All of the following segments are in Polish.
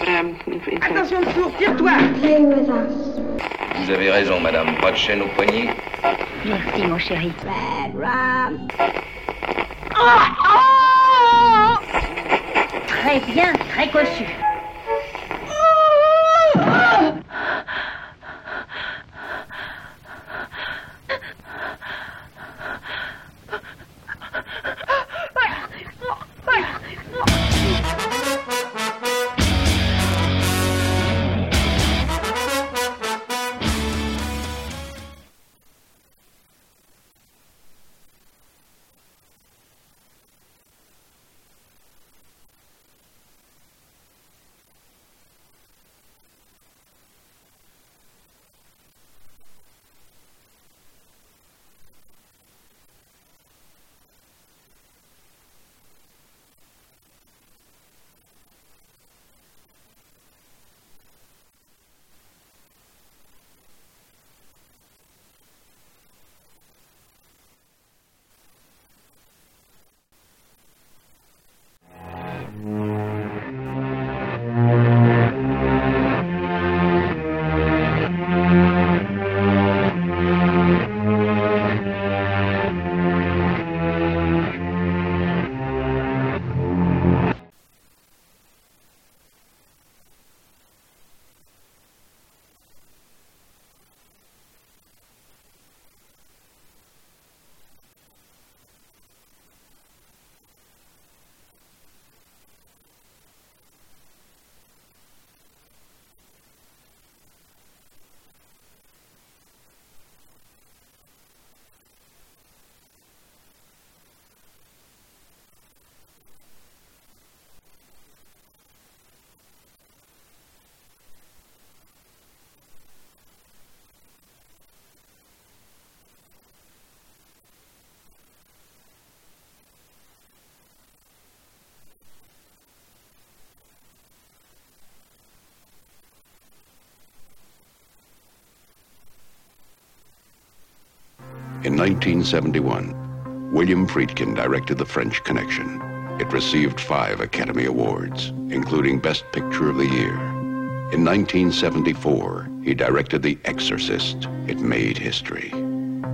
Attention tire-toi Play with us. Vous avez raison, madame. Pas de chaîne au poignet. Merci, mon chéri. Rum. Très bien, très cossu. In 1971, William Friedkin directed The French Connection. It received five Academy Awards, including Best Picture of the Year. In 1974, he directed The Exorcist. It made history.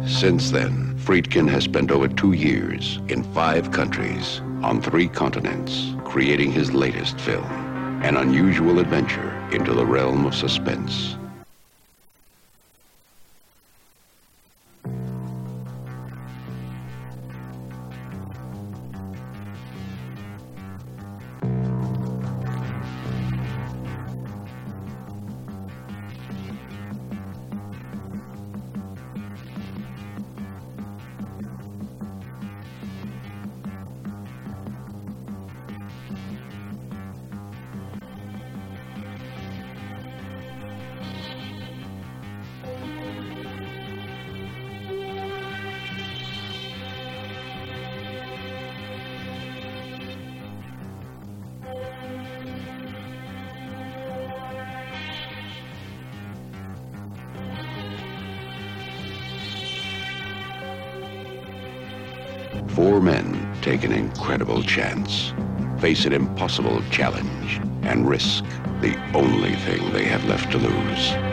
Since then, Friedkin has spent over two years in five countries on three continents creating his latest film, an unusual adventure into the realm of suspense. Four men take an incredible chance, face an impossible challenge, and risk the only thing they have left to lose.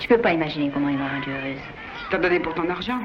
Je peux pas imaginer comment il m'a rendue heureuse. T'as donné pour ton argent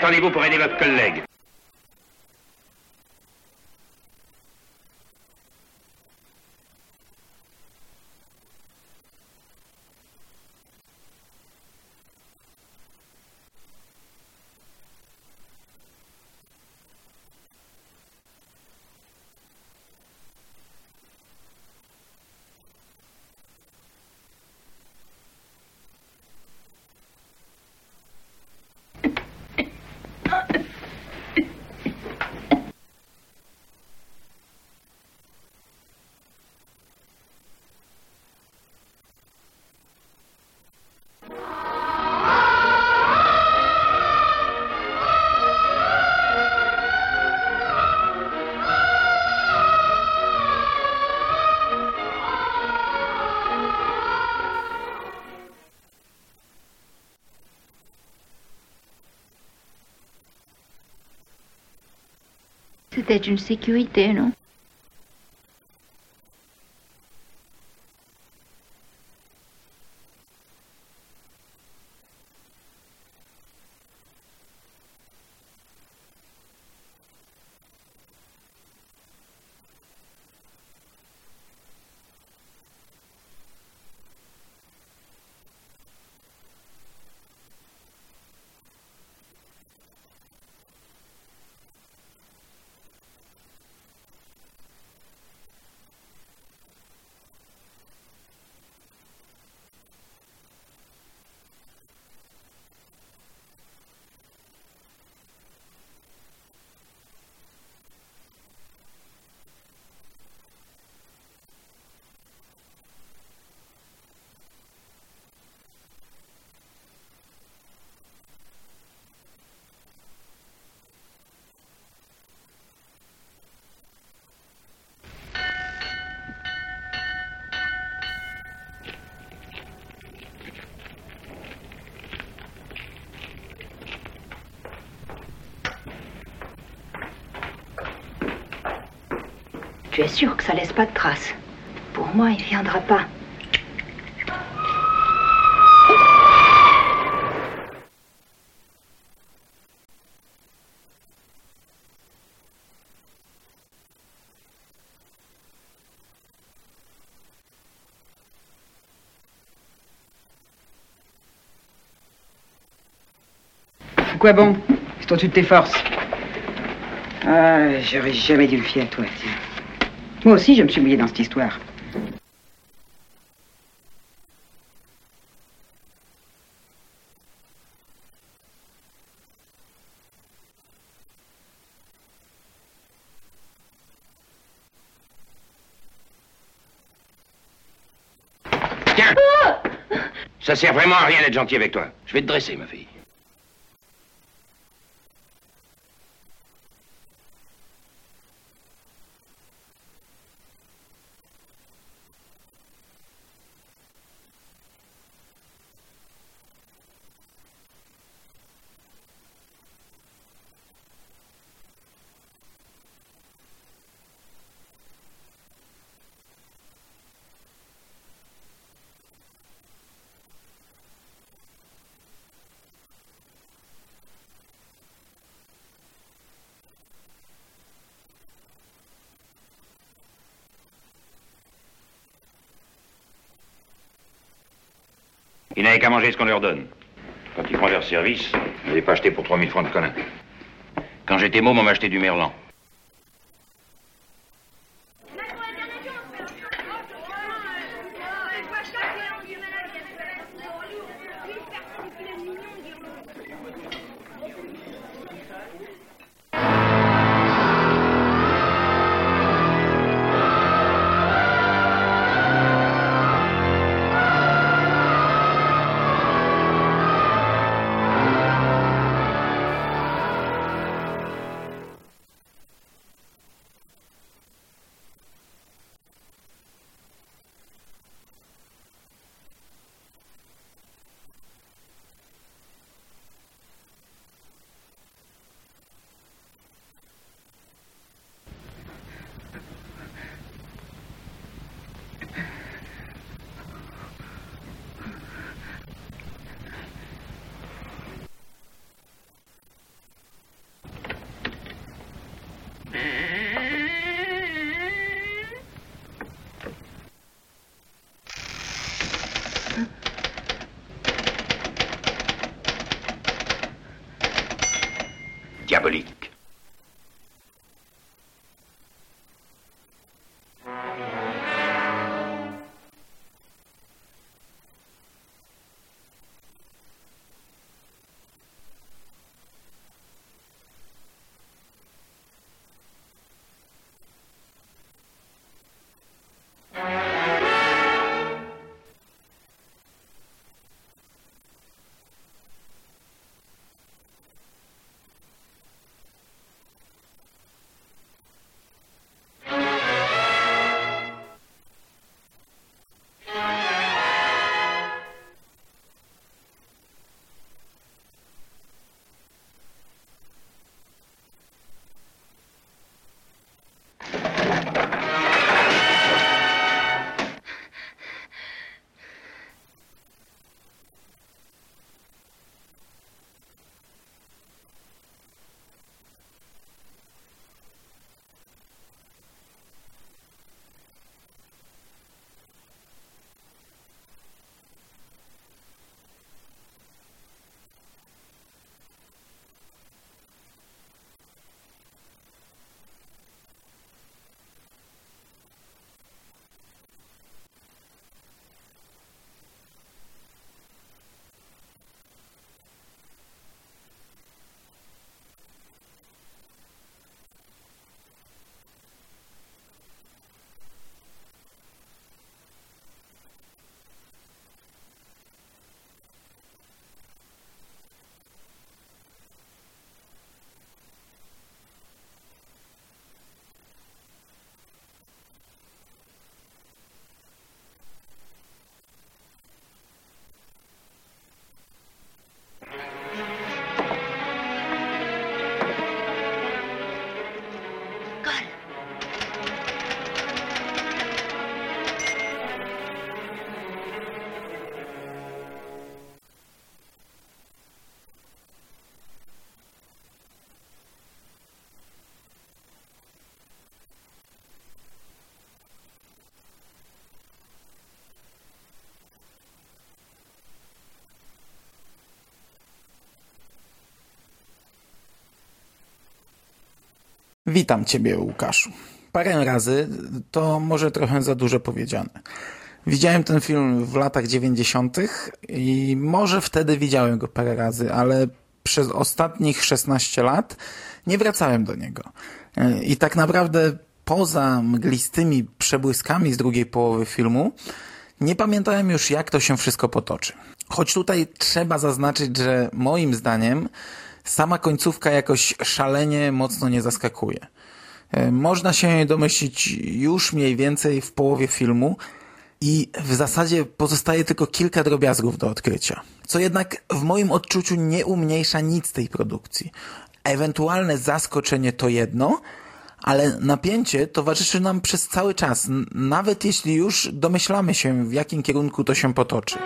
qu'attendez-vous pour aider votre collègue? de um security, não? Tu es sûr que ça laisse pas de traces Pour moi, il viendra pas. Quoi bon? C'est au-dessus de tes forces. Ah, j'aurais jamais dû me fier à toi, tiens. Moi aussi, je me suis mouillé dans cette histoire. Ça sert vraiment à rien d'être gentil avec toi. Je vais te dresser, ma fille. Ils n'avaient qu'à manger ce qu'on leur donne. Quand ils font leur service, on les pas acheté pour 3000 francs de connin. Quand j'étais môme, on m'achetait du merlan. Witam Ciebie, Łukaszu. Parę razy to może trochę za dużo powiedziane. Widziałem ten film w latach 90. i może wtedy widziałem go parę razy, ale przez ostatnich 16 lat nie wracałem do niego. I tak naprawdę poza mglistymi przebłyskami z drugiej połowy filmu nie pamiętałem już jak to się wszystko potoczy. Choć tutaj trzeba zaznaczyć, że moim zdaniem sama końcówka jakoś szalenie mocno nie zaskakuje. E, można się domyślić już mniej więcej w połowie filmu i w zasadzie pozostaje tylko kilka drobiazgów do odkrycia. Co jednak w moim odczuciu nie umniejsza nic tej produkcji. Ewentualne zaskoczenie to jedno, ale napięcie towarzyszy nam przez cały czas, nawet jeśli już domyślamy się, w jakim kierunku to się potoczy.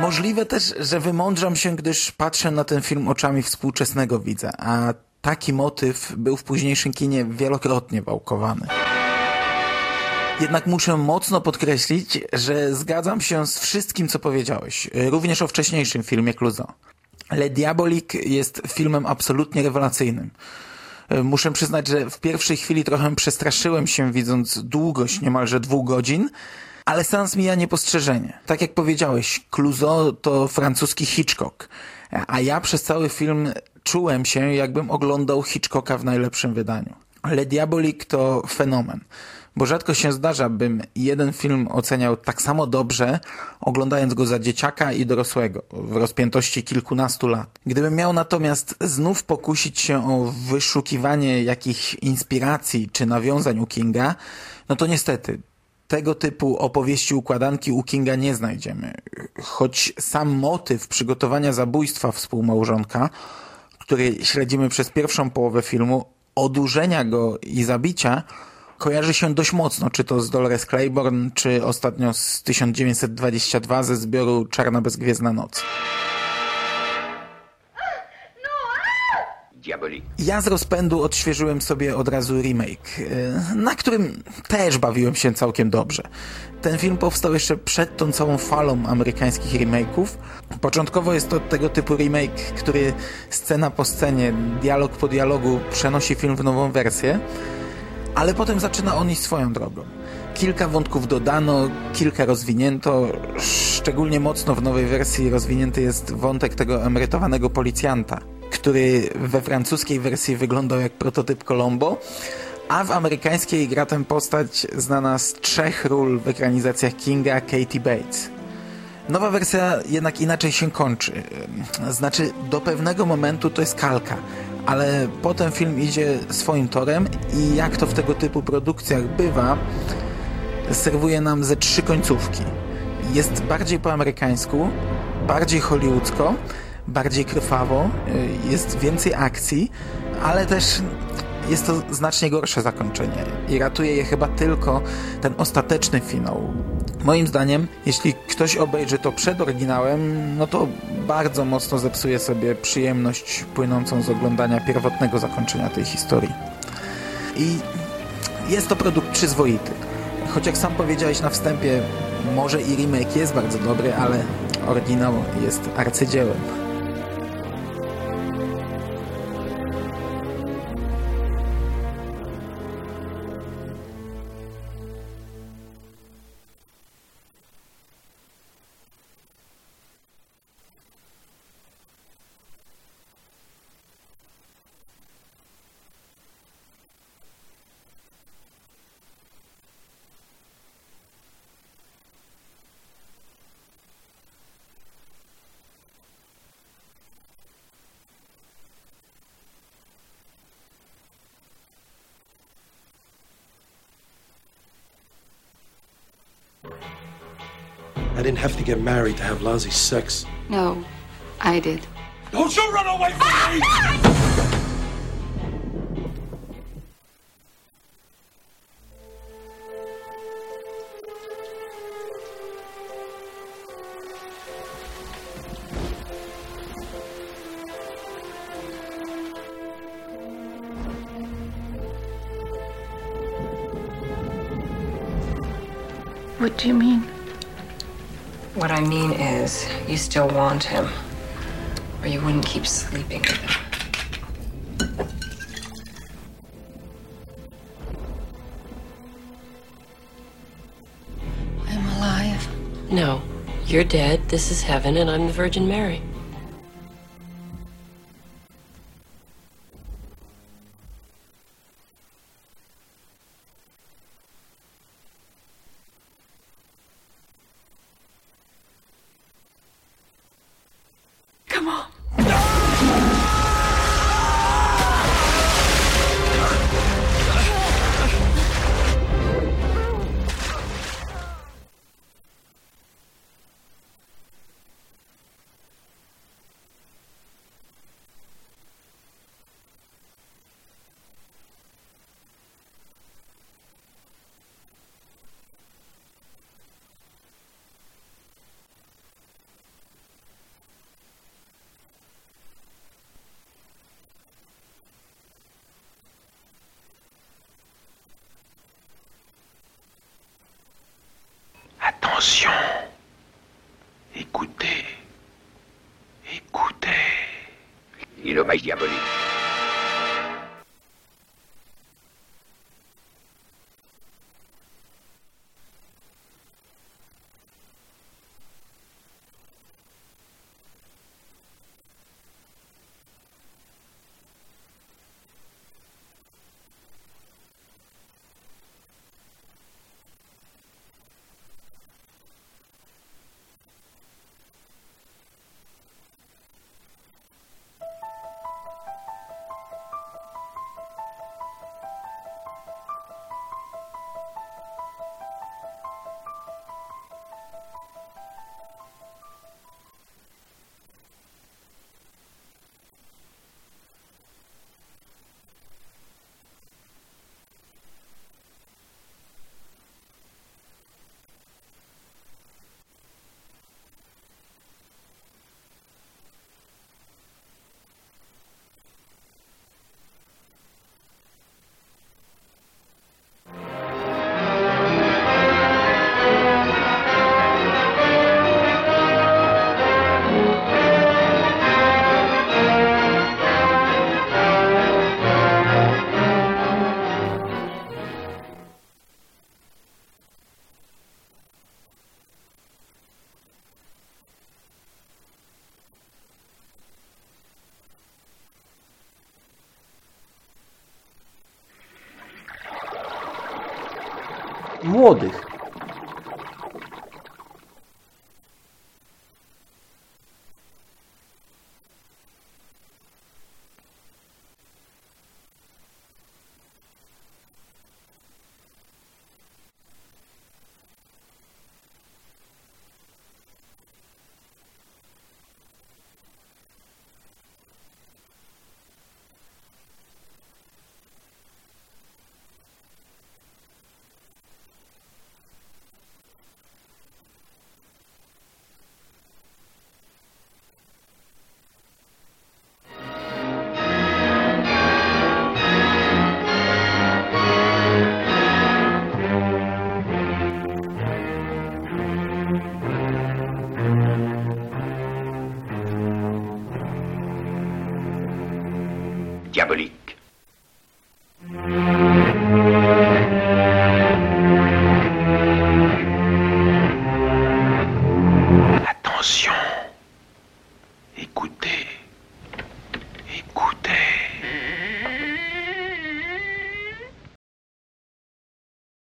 Możliwe też, że wymądrzam się, gdyż patrzę na ten film oczami współczesnego widza, a taki motyw był w późniejszym kinie wielokrotnie wałkowany. Jednak muszę mocno podkreślić, że zgadzam się z wszystkim, co powiedziałeś, również o wcześniejszym filmie Clouseau. Le Diabolique jest filmem absolutnie rewelacyjnym. Muszę przyznać, że w pierwszej chwili trochę przestraszyłem się, widząc długość niemalże dwóch godzin, ale sens mija niepostrzeżenie. Tak jak powiedziałeś, Clouseau to francuski Hitchcock, a ja przez cały film czułem się, jakbym oglądał Hitchcocka w najlepszym wydaniu. Le Diabolique to fenomen, bo rzadko się zdarza, bym jeden film oceniał tak samo dobrze, oglądając go za dzieciaka i dorosłego, w rozpiętości kilkunastu lat. Gdybym miał natomiast znów pokusić się o wyszukiwanie jakichś inspiracji czy nawiązań u Kinga, no to niestety, tego typu opowieści układanki u Kinga nie znajdziemy. Choć sam motyw przygotowania zabójstwa współmałżonka, który śledzimy przez pierwszą połowę filmu, odurzenia go i zabicia, kojarzy się dość mocno, czy to z Dolores Claiborne, czy ostatnio z 1922 ze zbioru Czarna bezgwiezdna noc. Diabolique. Ja z rozpędu odświeżyłem sobie od razu remake, e, na którym też bawiłem się całkiem dobrze. Ten film powstał jeszcze przed tą całą falą amerykańskich remake'ów. Początkowo jest to tego typu remake, który scena po scenie, dialog po dialogu przenosi film w nową wersję, ale potem zaczyna on iść swoją drogą. Kilka wątków dodano, kilka rozwinięto. Szczególnie mocno w nowej wersji rozwinięty jest wątek tego emerytowanego policjanta, który we francuskiej wersji wyglądał jak prototyp Colombo, a w amerykańskiej gra tę postać znana z trzech ról w ekranizacjach Kinga Katie Bates. Nowa wersja jednak inaczej się kończy. Znaczy, do pewnego momentu to jest kalka, ale potem film idzie swoim torem i jak to w tego typu produkcjach bywa, serwuje nam ze trzy końcówki. Jest bardziej po amerykańsku, bardziej hollywoodzko, bardziej krwawo, y, jest więcej akcji, ale też jest to znacznie gorsze zakończenie i ratuje je chyba tylko ten ostateczny finał. Moim zdaniem, jeśli ktoś obejrzy to przed oryginałem, no to bardzo mocno zepsuje sobie przyjemność płynącą z oglądania pierwotnego zakończenia tej historii. I jest to produkt przyzwoity. Choć jak sam powiedziałeś na wstępie, może i remake jest bardzo dobry, ale oryginał jest arcydziełem. I didn't have to get married to have lousy sex. No, I did. Don't you run away from me! What do you mean? What I mean is, you still want him, or you wouldn't keep sleeping with him. I'm alive. No, you're dead. This is heaven, and I'm the Virgin Mary. mais diabolique. Młodych.